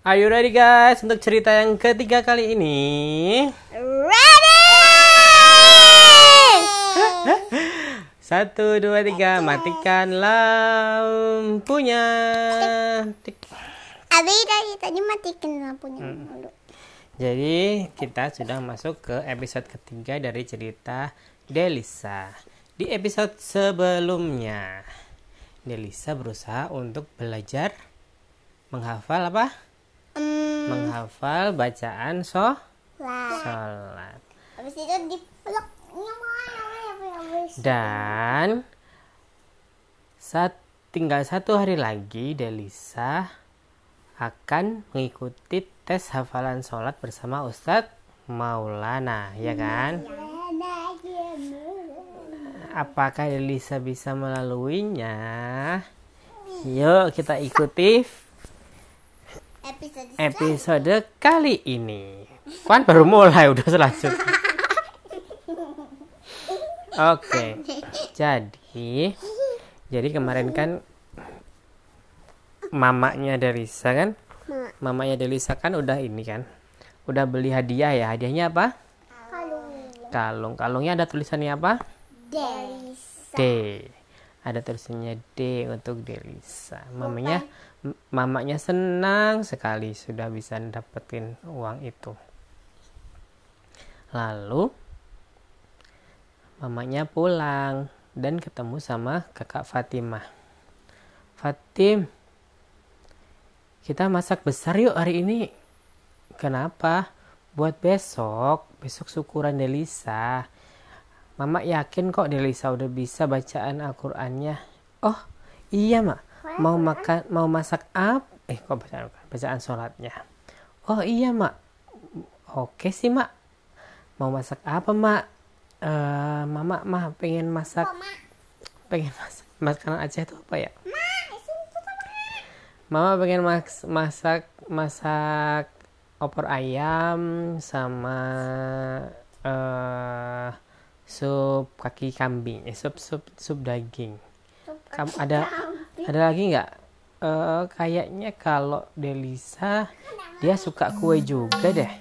Are you ready guys untuk cerita yang ketiga kali ini? Ready! Satu, dua, tiga, matikan lampunya. Abi dari tadi matikan lampunya dulu. Jadi kita sudah masuk ke episode ketiga dari cerita Delisa. Di episode sebelumnya, Delisa berusaha untuk belajar menghafal apa? Hmm, Menghafal bacaan so sholat. Habis itu dipeluk. Habis Dan saat tinggal satu hari lagi, Delisa akan mengikuti tes hafalan sholat bersama Ustadz Maulana, ya kan? Apakah Delisa bisa melaluinya? Yuk kita ikuti Episode episode kali ini. Kan baru mulai udah selanjutnya. Oke. Jadi jadi kemarin kan mamanya Delisa kan? Mamanya Delisa kan udah ini kan? Udah beli hadiah ya. Hadiahnya apa? Kalung. Kalungnya ada tulisannya apa? Delisa. D. Ada tulisannya D untuk Delisa. Mamanya m- mamanya senang sekali sudah bisa dapetin uang itu. Lalu mamanya pulang dan ketemu sama kakak Fatimah. Fatim, kita masak besar yuk hari ini. Kenapa? Buat besok, besok syukuran Delisa. Mama yakin kok Delisa udah bisa bacaan Al-Qur'annya. Oh, iya, Mak. Mau makan mau masak apa? Eh, kok bacaan bacaan sholatnya. Oh, iya, Mak. Oke sih, Mak. Mau masak apa, Mak? Eh, Mama mah pengen masak pengen masak makanan Aceh itu apa ya? Mama pengen mas- masak masak opor ayam sama eh sup kaki kambing, eh, sup sup sup daging. Kamu ada ada lagi nggak? Eh kayaknya kalau Delisa dia suka kue juga deh.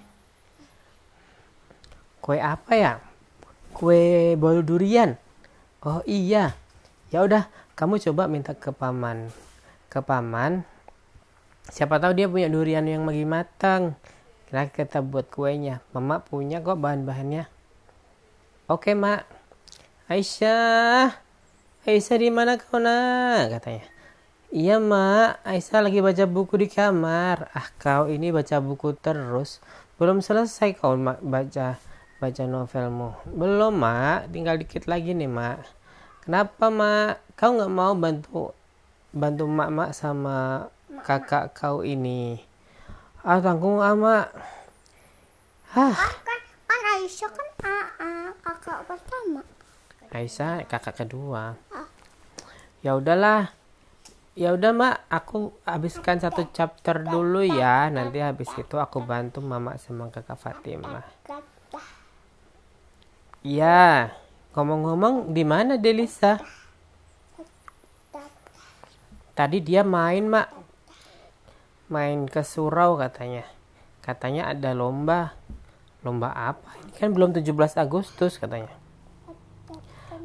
Kue apa ya? Kue bolu durian. Oh iya. Ya udah, kamu coba minta ke paman. Ke paman. Siapa tahu dia punya durian yang lagi matang. Kita kita buat kuenya. Mama punya kok bahan-bahannya. Oke, Mak. Aisyah. Aisyah di mana kau nak? Katanya. Iya, Mak. Aisyah lagi baca buku di kamar. Ah, kau ini baca buku terus. Belum selesai kau Mak, baca baca novelmu. Belum, Mak. Tinggal dikit lagi nih, Mak. Kenapa, Mak? Kau nggak mau bantu bantu mak-mak sama kakak kau ini? Ah, tanggung ah, Mak. Hah, Kan, kan Aisyah kan ah, ah, kakak pertama. Aisyah kakak kedua. Ya udahlah. Ya udah, Mak. Aku habiskan satu chapter dulu ya. Nanti habis itu aku bantu mama sama kakak Fatimah. Iya. Ngomong-ngomong, di mana Delisa? Tadi dia main, Mak. Main ke surau katanya. Katanya ada lomba. Lomba apa? Ini kan belum 17 Agustus katanya.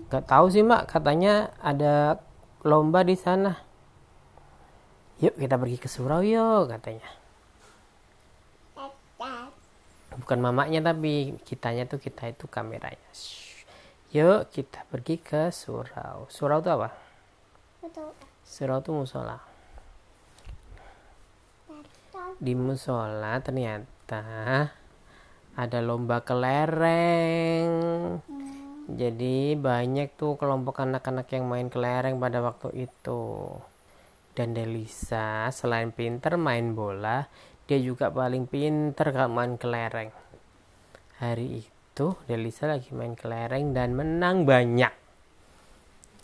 Gak tahu sih, Mak. Katanya ada lomba di sana. Yuk kita pergi ke surau yuk katanya. kata Bukan mamanya tapi kitanya tuh kita itu kameranya. Shh. Yuk kita pergi ke surau. Surau itu apa? Surau itu musola. Di musola ternyata ada lomba kelereng. Jadi banyak tuh kelompok anak-anak yang main kelereng pada waktu itu. Dan Delisa selain pinter main bola, dia juga paling pinter kalau main kelereng. Hari itu Delisa lagi main kelereng dan menang banyak.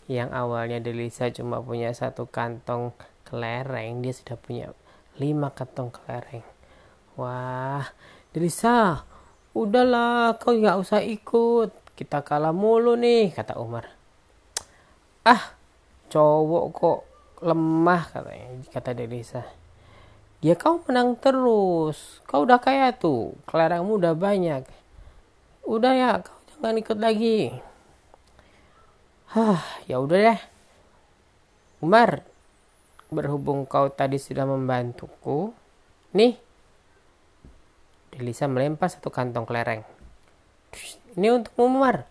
Yang awalnya Delisa cuma punya satu kantong kelereng, dia sudah punya lima kantong kelereng. Wah, Delisa, udahlah kau nggak usah ikut. Kita kalah mulu nih, kata Umar. Ah, cowok kok lemah katanya kata Delisa. Dia kau menang terus. Kau udah kaya tuh kelerengmu udah banyak. Udah ya kau jangan ikut lagi. Hah ya udah deh Umar berhubung kau tadi sudah membantuku nih Delisa melempar satu kantong kelereng ini untuk Umar.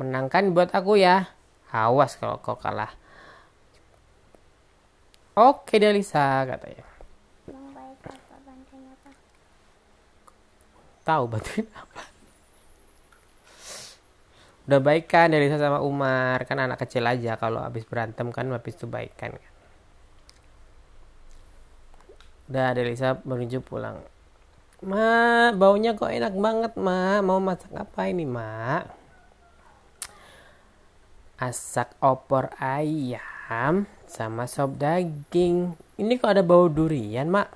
Menangkan buat aku ya. Awas kalau kau kalah. Oke Delisa katanya. Tahu bantuin apa? Udah baik kan Delisa sama Umar? Kan anak kecil aja kalau habis berantem kan habis itu baik kan. Udah Delisa menuju pulang Ma baunya kok enak banget Ma mau masak apa ini Ma asak opor ayam sama sop daging ini kok ada bau durian Mak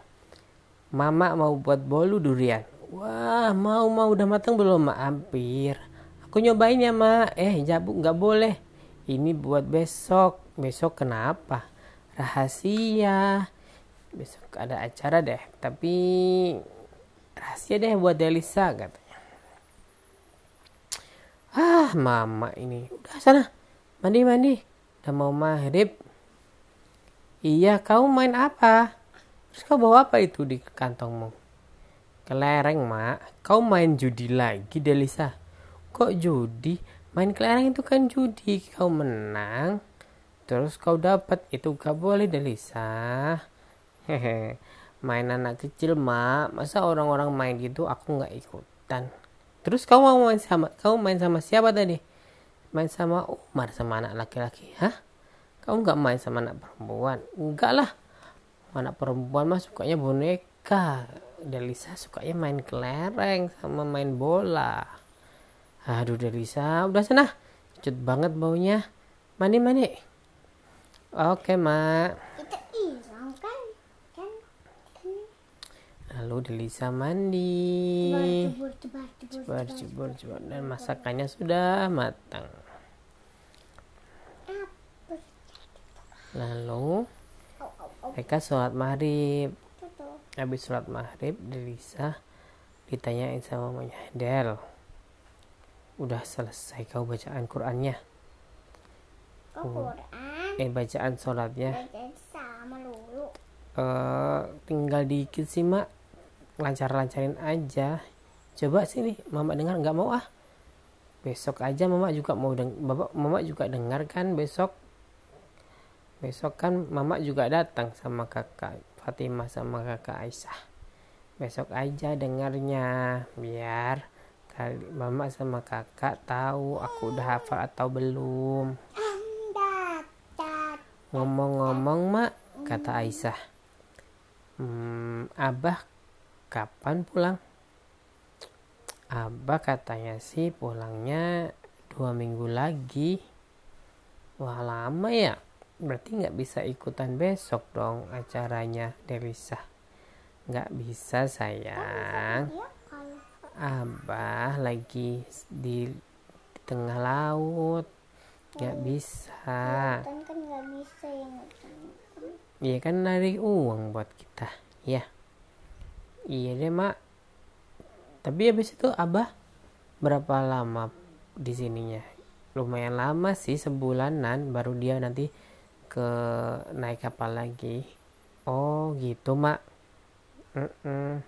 Mama mau buat bolu durian Wah, mau mau udah matang belum, Mak? Hampir. Aku nyobain ya, Mak. Eh, jabu nggak boleh. Ini buat besok. Besok kenapa? Rahasia. Besok ada acara deh, tapi rahasia deh buat Delisa katanya. Ah, Mama ini. Udah sana. Mandi, mandi. Udah mau maghrib. Iya, kau main apa? Terus kau bawa apa itu di kantongmu? Kelereng, Mak. Kau main judi lagi, Delisa. Kok judi? Main kelereng itu kan judi. Kau menang, terus kau dapat. Itu gak boleh, Delisa. Hehe. Main anak kecil, Mak. Masa orang-orang main gitu aku nggak ikutan. Terus kau mau main sama kau main sama siapa tadi? Main sama Umar sama anak laki-laki, hah? Kau nggak main sama anak perempuan? Enggak lah. Anak perempuan mah sukanya boneka. Delisa sukanya main kelereng sama main bola. Aduh Delisa, udah sana. Cut banget baunya. Mandi mandi. Oke mak. Itu hilang kan? Kan? Kan? Lalu Delisa mandi. Jebur, Cebur cebur dan masakannya sudah matang. Lalu mereka sholat maghrib. Habis sholat maghrib Delisa ditanyain sama mamanya Del udah selesai kau bacaan Qurannya Kok Quran? eh bacaan sholatnya Belajar sama lulu. eh tinggal dikit sih mak lancar-lancarin aja. Coba sini mama dengar nggak mau ah? Besok aja mama juga mau deng bapak mama juga dengar kan besok? Besok kan mama juga datang sama kakak Fatimah sama kakak Aisyah. Besok aja dengarnya biar kali mama sama kakak tahu aku udah hafal atau belum. Ngomong-ngomong mak kata Aisyah. Hmm, abah kapan pulang? Abah katanya sih pulangnya dua minggu lagi. Wah lama ya? Berarti nggak bisa ikutan besok dong acaranya Delisa nggak bisa sayang. Kalau abah lagi di tengah laut. Nggak bisa. Kan kan yang Iya kan narik uang buat kita, ya. Iya deh mak. Tapi habis itu abah berapa lama di sininya? Lumayan lama sih sebulanan baru dia nanti ke naik kapal lagi. Oh gitu mak. Mm-mm.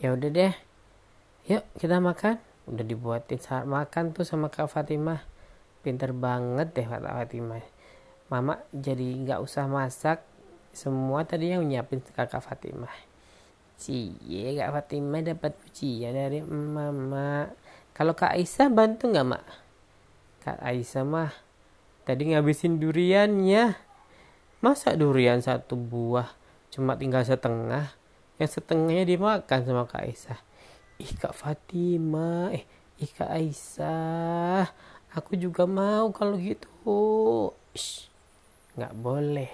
Ya udah deh. Yuk kita makan. Udah dibuatin saat makan tuh sama Kak Fatimah. Pinter banget deh Kak Fatimah. Mama jadi nggak usah masak semua tadi yang nyiapin kakak Fatimah. Cie kak Fatimah dapat pujian dari mama. Kalau kak Aisyah bantu nggak mak? Kak Aisyah mah tadi ngabisin duriannya. Masa durian satu buah cuma tinggal setengah? Yang setengahnya dimakan sama kak Aisyah. Ih kak Fatimah, eh ih kak Aisyah, aku juga mau kalau gitu. Nggak boleh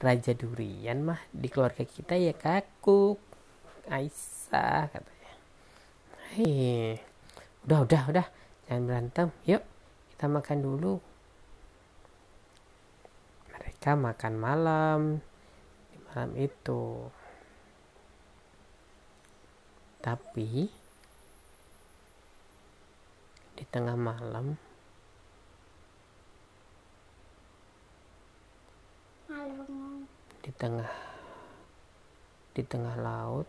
raja durian mah di keluarga kita ya kakuk Aisyah katanya. Hei udah udah udah. Jangan berantem yuk. Kita makan dulu. Mereka makan malam malam itu. Tapi di tengah malam malam. di tengah di tengah laut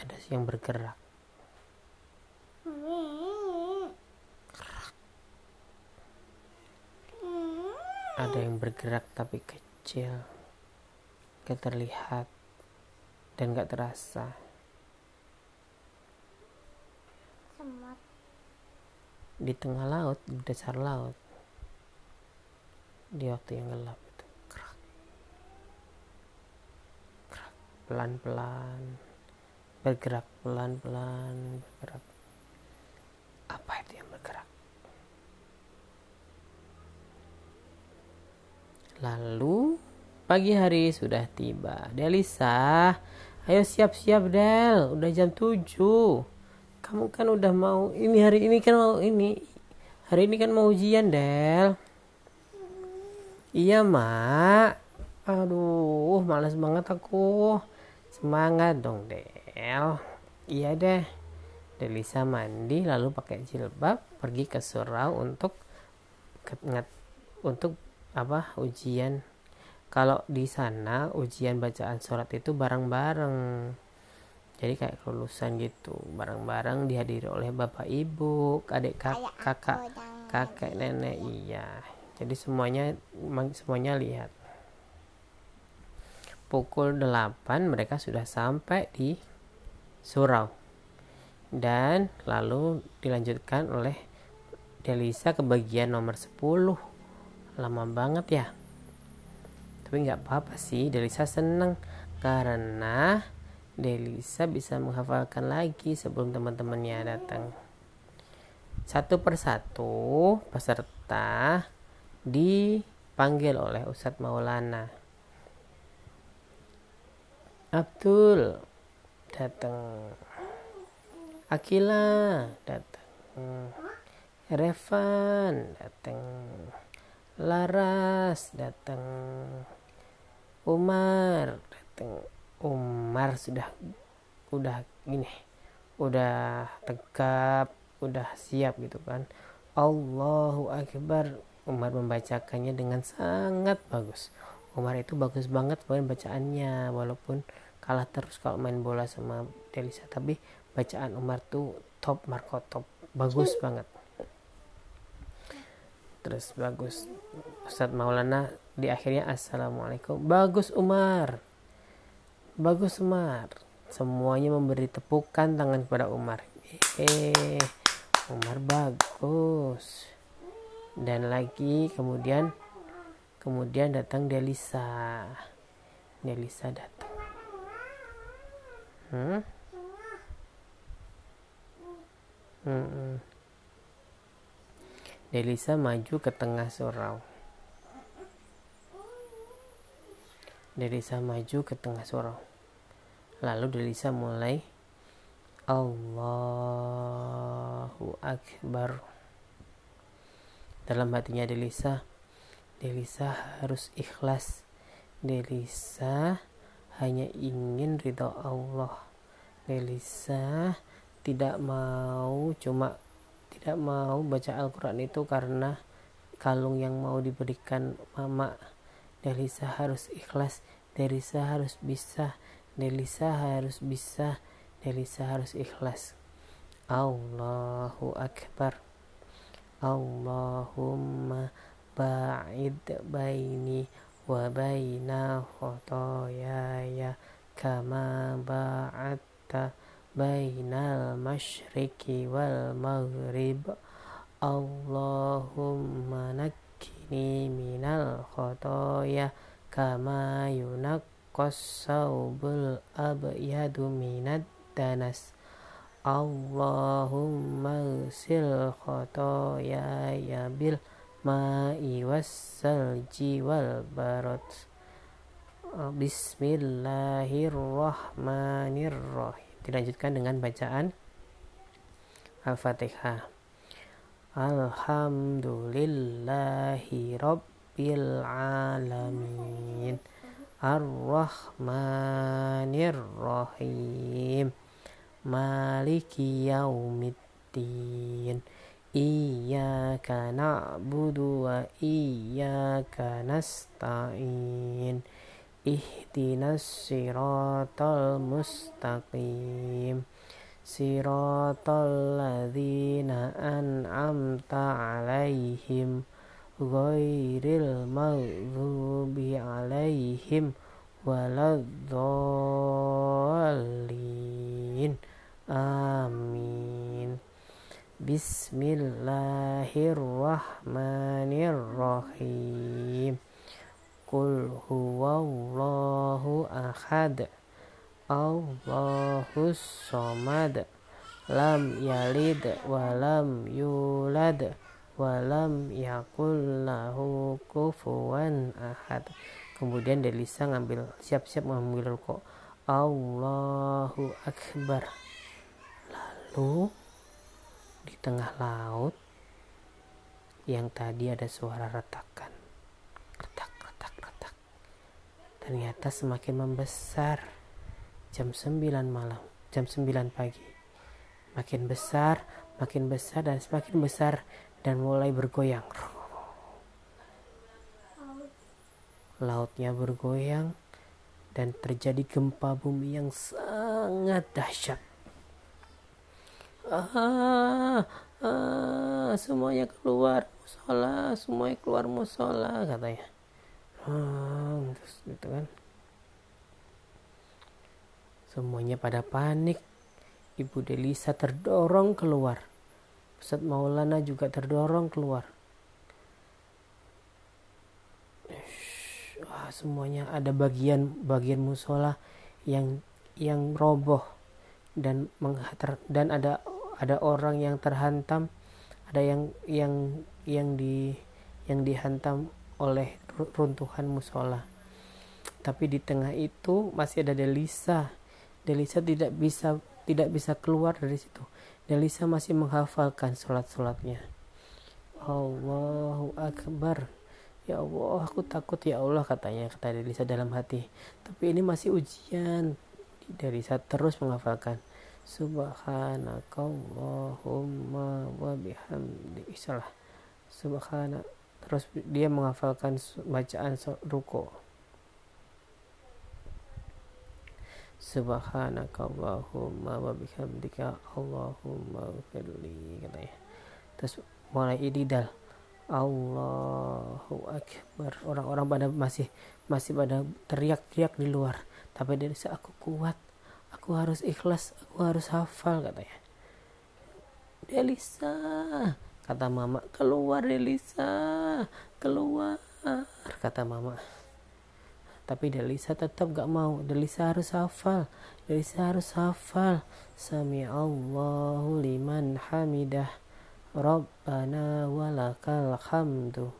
ada yang bergerak. Ada yang bergerak tapi kecil gak terlihat dan gak terasa. Semut di tengah laut di dasar laut. Di waktu yang gelap itu. Pelan-pelan bergerak pelan-pelan bergerak. Apa itu yang bergerak? Lalu pagi hari sudah tiba. Delisa ayo siap-siap Del. Udah jam 7 kamu kan udah mau ini hari ini kan mau ini. Hari ini kan mau ujian Del. Iya mak. Aduh males banget aku. Semangat dong Del iya deh. Delisa mandi lalu pakai jilbab pergi ke surau untuk ke- ngat- untuk apa ujian. Kalau di sana ujian bacaan surat itu bareng-bareng. Jadi kayak kelulusan gitu bareng-bareng dihadiri oleh bapak ibu adik kak, kakak kakek nenek iya. Jadi semuanya semuanya lihat. Pukul 8 mereka sudah sampai di surau. Dan lalu dilanjutkan oleh Delisa ke bagian nomor 10 lama banget ya. Tapi nggak apa-apa sih Delisa seneng. Karena Delisa bisa menghafalkan lagi sebelum teman-temannya datang. Satu persatu peserta dipanggil oleh Ustadz Maulana. Abdul datang Akila datang Revan datang Laras datang Umar datang Umar sudah udah gini udah tegap udah siap gitu kan. Allahu Akbar. Umar membacakannya dengan sangat bagus. Umar itu bagus banget bacaannya walaupun kalah terus kalau main bola sama Delisa. Tapi bacaan Umar tuh top Marco top. Bagus banget. Terus bagus. Ustadz Maulana di akhirnya Assalamualaikum. Bagus Umar. Bagus Umar. Semuanya memberi tepukan tangan kepada Umar. Eh Umar bagus. Dan lagi kemudian kemudian datang Delisa. Delisa datang hmm? Hmm. Delisa maju ke tengah surau. Delisa maju ke tengah surau. Lalu Delisa mulai Allahu Akbar. Dalam hatinya Delisa, Delisa harus ikhlas. Delisa hanya ingin ridho Allah. Delisa tidak mau cuma tidak mau baca Al-Quran itu karena kalung yang mau diberikan mama. Delisa harus ikhlas Delisa harus bisa Delisa harus bisa Delisa harus ikhlas. Allahu Akbar. Allahumma ba'id baini وبين خطاياي كما بعدت بين المشرق والمغرب. اللهم نكني من الخطايا كما ينقى الثوب الأبيض من الدنس. اللهم اغسل خطاياي بالأبيض ma'i wassalji wal barot Bismillahirrahmanirrahim. Dilanjutkan dengan bacaan Al-Fatihah. Alhamdulillahi Rabbil Alamin Ar-Rahmanir Maliki Yaumiddin Iyyaka na'budu wa iyyaka nasta'in. Ihdinas siratal mustaqim. Siratal ladzina an'amta alaihim ghairil maghdubi alaihim waladdallin. Amin Bismillahirrahmanirrahim. Qul huwallahu ahad. Allahus somad Lam yalid walam yulad walam yakul lahu kufuwan ahad. Kemudian Delisa ngambil siap-siap mengambil rukuk Allahu Akbar. Lalu di tengah laut yang tadi ada suara retakan retak retak retak ternyata semakin membesar jam 9 malam jam 9 pagi makin besar makin besar dan semakin besar dan mulai bergoyang. Lautnya bergoyang dan terjadi gempa bumi yang sangat dahsyat. Ah, ah, semuanya keluar musola, semuanya keluar musola katanya. Ah, terus gitu kan. Semuanya pada panik. Ibu Delisa terdorong keluar Ustadz Maulana juga terdorong keluar. Wah, semuanya ada bagian-bagian musola yang yang roboh dan menghater, dan ada ada orang yang terhantam, ada yang yang yang di yang dihantam oleh runtuhan musola. Tapi di tengah itu masih ada Delisa. Delisa tidak bisa tidak bisa keluar dari situ Delisa masih menghafalkan sholat-sholatnya. Allahu Akbar. Ya Allah, aku takut ya Allah katanya kata Delisa dalam hati. Tapi ini masih ujian. Delisa terus menghafalkan. Subhanakallahumma wa bihamdi. Salah. Subhana. Terus dia menghafalkan bacaan ruko. Subhanakallahumma wa bihamdika Allahumma firli katanya. Terus mulai ididal. Allahu Akbar. Orang-orang pada masih masih pada teriak-teriak di luar. Tapi dari aku kuat. Aku harus ikhlas. Aku harus hafal katanya. Delisa kata mama. Keluar Delisa keluar kata mama. Tapi Delisa tetap gak mau. Delisa harus hafal. Delisa harus hafal. Sami Allahu liman hamidah. Rabbana walakal hamdu.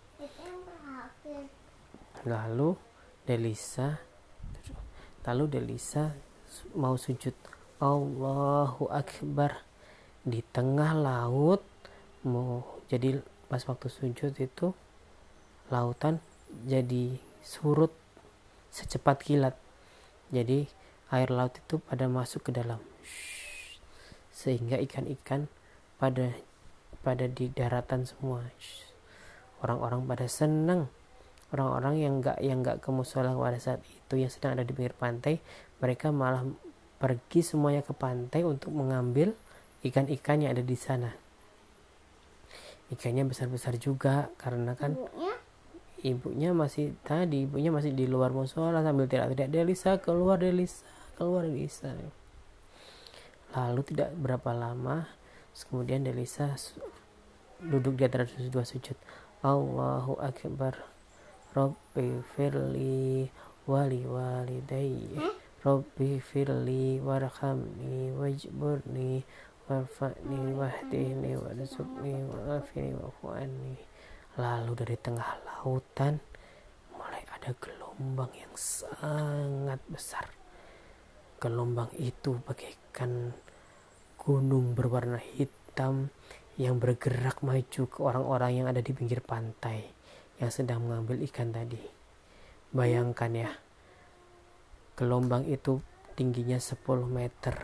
Lalu Delisa lalu Delisa mau sujud Allahu Akbar di tengah laut mau jadi pas waktu sujud itu lautan jadi surut secepat kilat. Jadi air laut itu pada masuk ke dalam. Sehingga ikan-ikan pada pada di daratan semua. Orang-orang pada senang. Orang-orang yang enggak yang enggak ke musola pada saat itu yang sedang ada di pinggir pantai, mereka malah pergi semuanya ke pantai untuk mengambil ikan-ikan yang ada di sana. Ikannya besar-besar juga karena kan ibunya? masih tadi ibunya masih di luar musola sambil teriak-teriak Delisa keluar Delisa keluar Delisa lalu tidak berapa lama kemudian Delisa duduk di antara dua sujud. Allahu Akbar Robbi firli wali walidayya Robbi firli warhamni wajburni warfa'ni wahdini warzuqni wa'afini wa'fu anni Lalu dari tengah lautan mulai ada gelombang yang sangat besar. Gelombang itu bagaikan gunung berwarna hitam yang bergerak maju ke orang-orang yang ada di pinggir pantai yang sedang mengambil ikan tadi. Bayangkan ya, gelombang itu tingginya 10 meter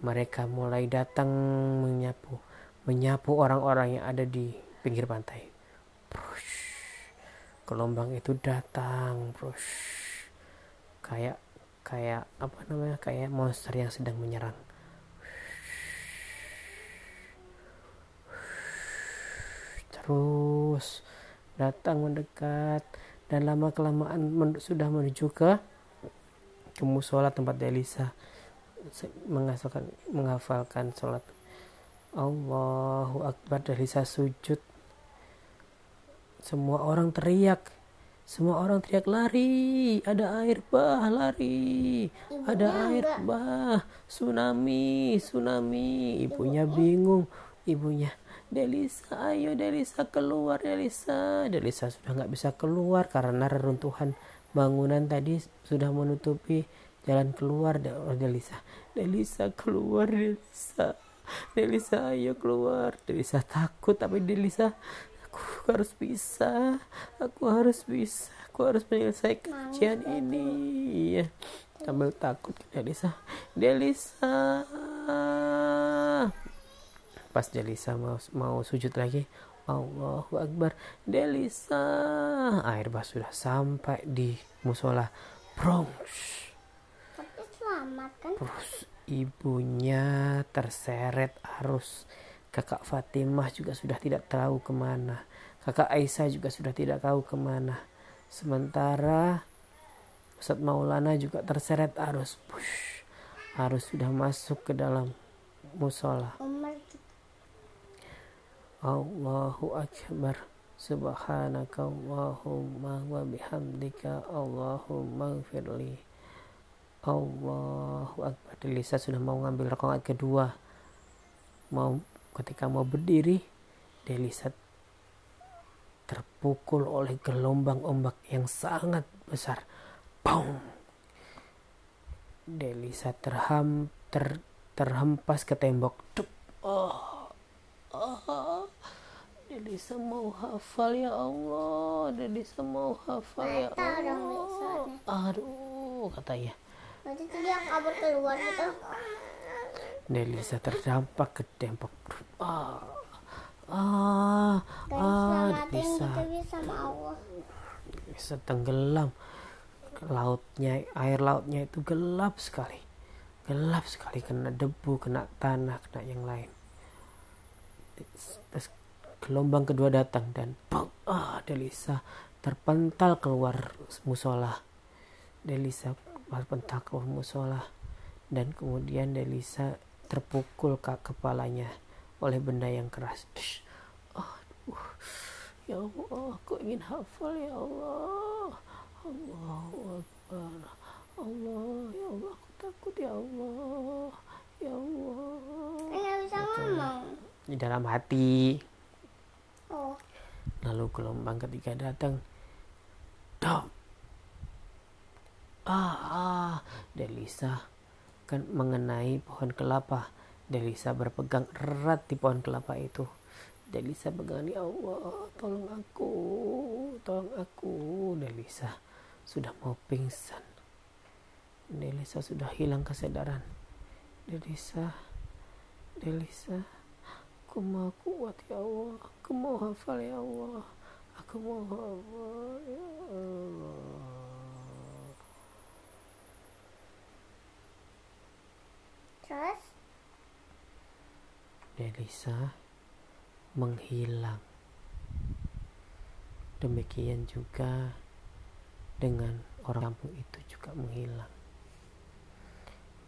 mereka mulai datang menyapu menyapu orang-orang yang ada di pinggir pantai Brush. gelombang itu datang Brush. kayak kayak apa namanya kayak monster yang sedang menyerang terus datang mendekat dan lama kelamaan men- sudah menuju ke ke musola tempat Delisa menghafalkan menghafalkan sholat. Allahu Akbar Delisa sujud. Semua orang teriak. Semua orang teriak lari ada air bah lari. Ada air bah tsunami tsunami. Ibunya bingung. Ibunya Delisa ayo Delisa keluar Delisa Delisa sudah nggak bisa keluar karena reruntuhan bangunan tadi sudah menutupi jalan keluar Delisa Delisa keluar Delisa Delisa ayo keluar. Delisa takut tapi Delisa aku harus bisa aku harus bisa aku harus menyelesaikan ujian ini. Ya sambil takut Delisa Delisa pas Delisa mau mau sujud lagi Allahu Akbar. Delisa. Air bah sudah sampai di musola Bronx. Tapi selamat kan? terus ibunya terseret arus. Kakak Fatimah juga sudah tidak tahu ke mana. Kakak Aisyah juga sudah tidak tahu ke mana. Sementara Ustadz Maulana juga terseret arus. Push. arus sudah masuk ke dalam musola. Umar. Allahu Akbar Subhanaka Allahumma wa bihamdika Allahumma gfirli Allahu Akbar Delisa sudah mau ngambil rakaat kedua mau ketika mau berdiri Delisa terpukul oleh gelombang ombak yang sangat besar Boom! Delisa terham ter, terhempas ke tembok. Oh. Oh. Delisa mau hafal ya Allah. Delisa mau hafal ya Allah. aduh katanya Nanti tuh dia kabur keluar gitu. Delisa terdampak ke tembok ah ah ah Delisa Allah. bisa tenggelam. Lautnya air lautnya itu gelap sekali. Gelap sekali kena debu kena tanah kena yang lain. Terus gelombang kedua datang dan bang, ah Delisa terpental keluar musola. Delisa terpental keluar musola. Dan kemudian Delisa terpukul ke kepalanya oleh benda yang keras. Aduh. Ya Allah aku ingin hafal ya Allah. Allahu Akbar. Allah ya Allah aku takut ya Allah. Ya Allah. Nggak bisa ngomong. di dalam hati Oh, lalu gelombang ketiga datang. Dom ah, ah. Delisa. Kan mengenai pohon kelapa. Delisa berpegang erat di pohon kelapa itu. Delisa pegang ya Allah tolong aku tolong aku. Delisa sudah mau pingsan. Delisa sudah hilang kesadaran. Delisa Delisa aku mau kuat ya Allah. Aku mau hafal ya Allah. Aku mau hafal ya Allah. Terus? Delisa menghilang. Demikian juga dengan orang kampung itu juga menghilang.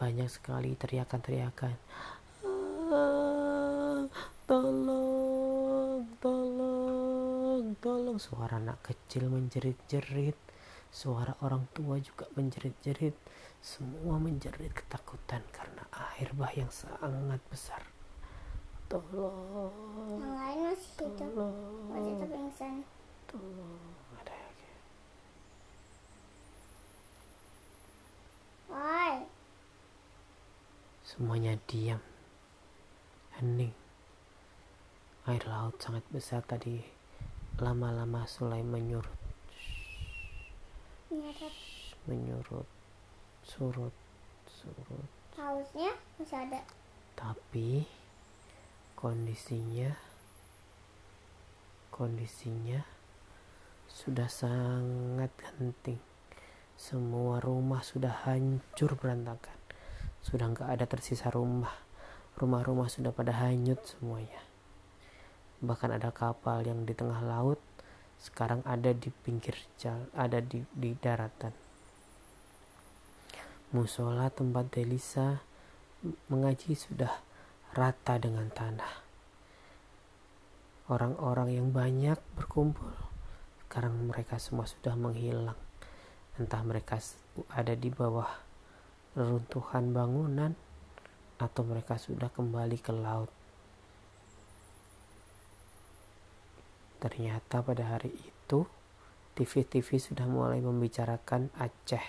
Banyak sekali teriakan-teriakan. "Ah, tolong tolong tolong. Suara anak kecil menjerit-jerit. Suara orang tua juga menjerit-jerit. Semua menjerit ketakutan karena air bah yang sangat besar. Tolong. Yang lain masih hidup. Masih tolong pingsan. tolong. Ada lagi? Woi, semuanya diam. Hening air laut sangat besar tadi. Lama-lama mulai menyurut. Menyurut. Surut. Surut. Hausnya masih ada. tapi kondisinya kondisinya sudah sangat genting. Semua rumah sudah hancur berantakan. Sudah nggak ada tersisa rumah. Rumah-rumah sudah pada hanyut semuanya bahkan ada kapal yang di tengah laut sekarang ada di pinggir jalan ada di, di daratan. Musola tempat Delisa mengaji sudah rata dengan tanah. Orang-orang yang banyak berkumpul. Sekarang mereka semua sudah menghilang. Entah mereka ada di bawah reruntuhan bangunan atau mereka sudah kembali ke laut Ternyata pada hari itu TV-TV sudah mulai membicarakan Aceh.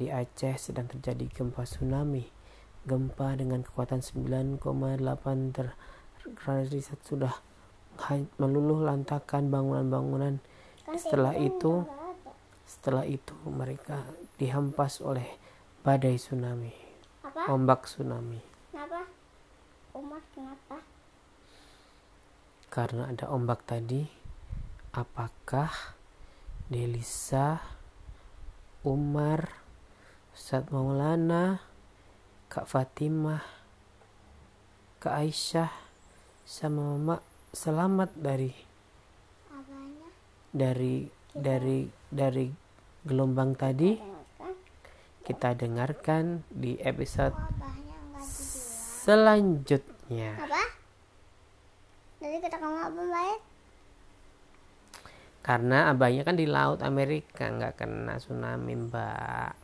Di Aceh sedang terjadi gempa tsunami. Gempa dengan kekuatan 9,8 derajat sudah meluluh lantakan bangunan-bangunan. Setelah itu, setelah itu mereka dihempas oleh badai tsunami, Apa? ombak tsunami. Kenapa? Umar kenapa? Karena ada ombak tadi apakah Delisa Umar Ustadz Maulana Kak Fatimah Kak Aisyah sama Mama selamat dari dari dari dari gelombang tadi? Kita dengarkan. Di episode selanjutnya. Apa? Jadi kata kamu apa baik? karena abahnya kan di laut Amerika nggak kena tsunami mbak.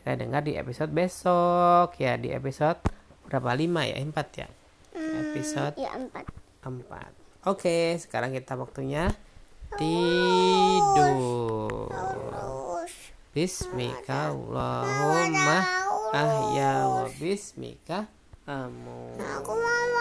Kita dengar di episode besok. Ya di episode berapa? Lima ya? Empat ya? Episode Ya empat. empat. Oke sekarang kita waktunya tidur. Bismika Allahumma ahya wa bismika amu. Aku mau marah.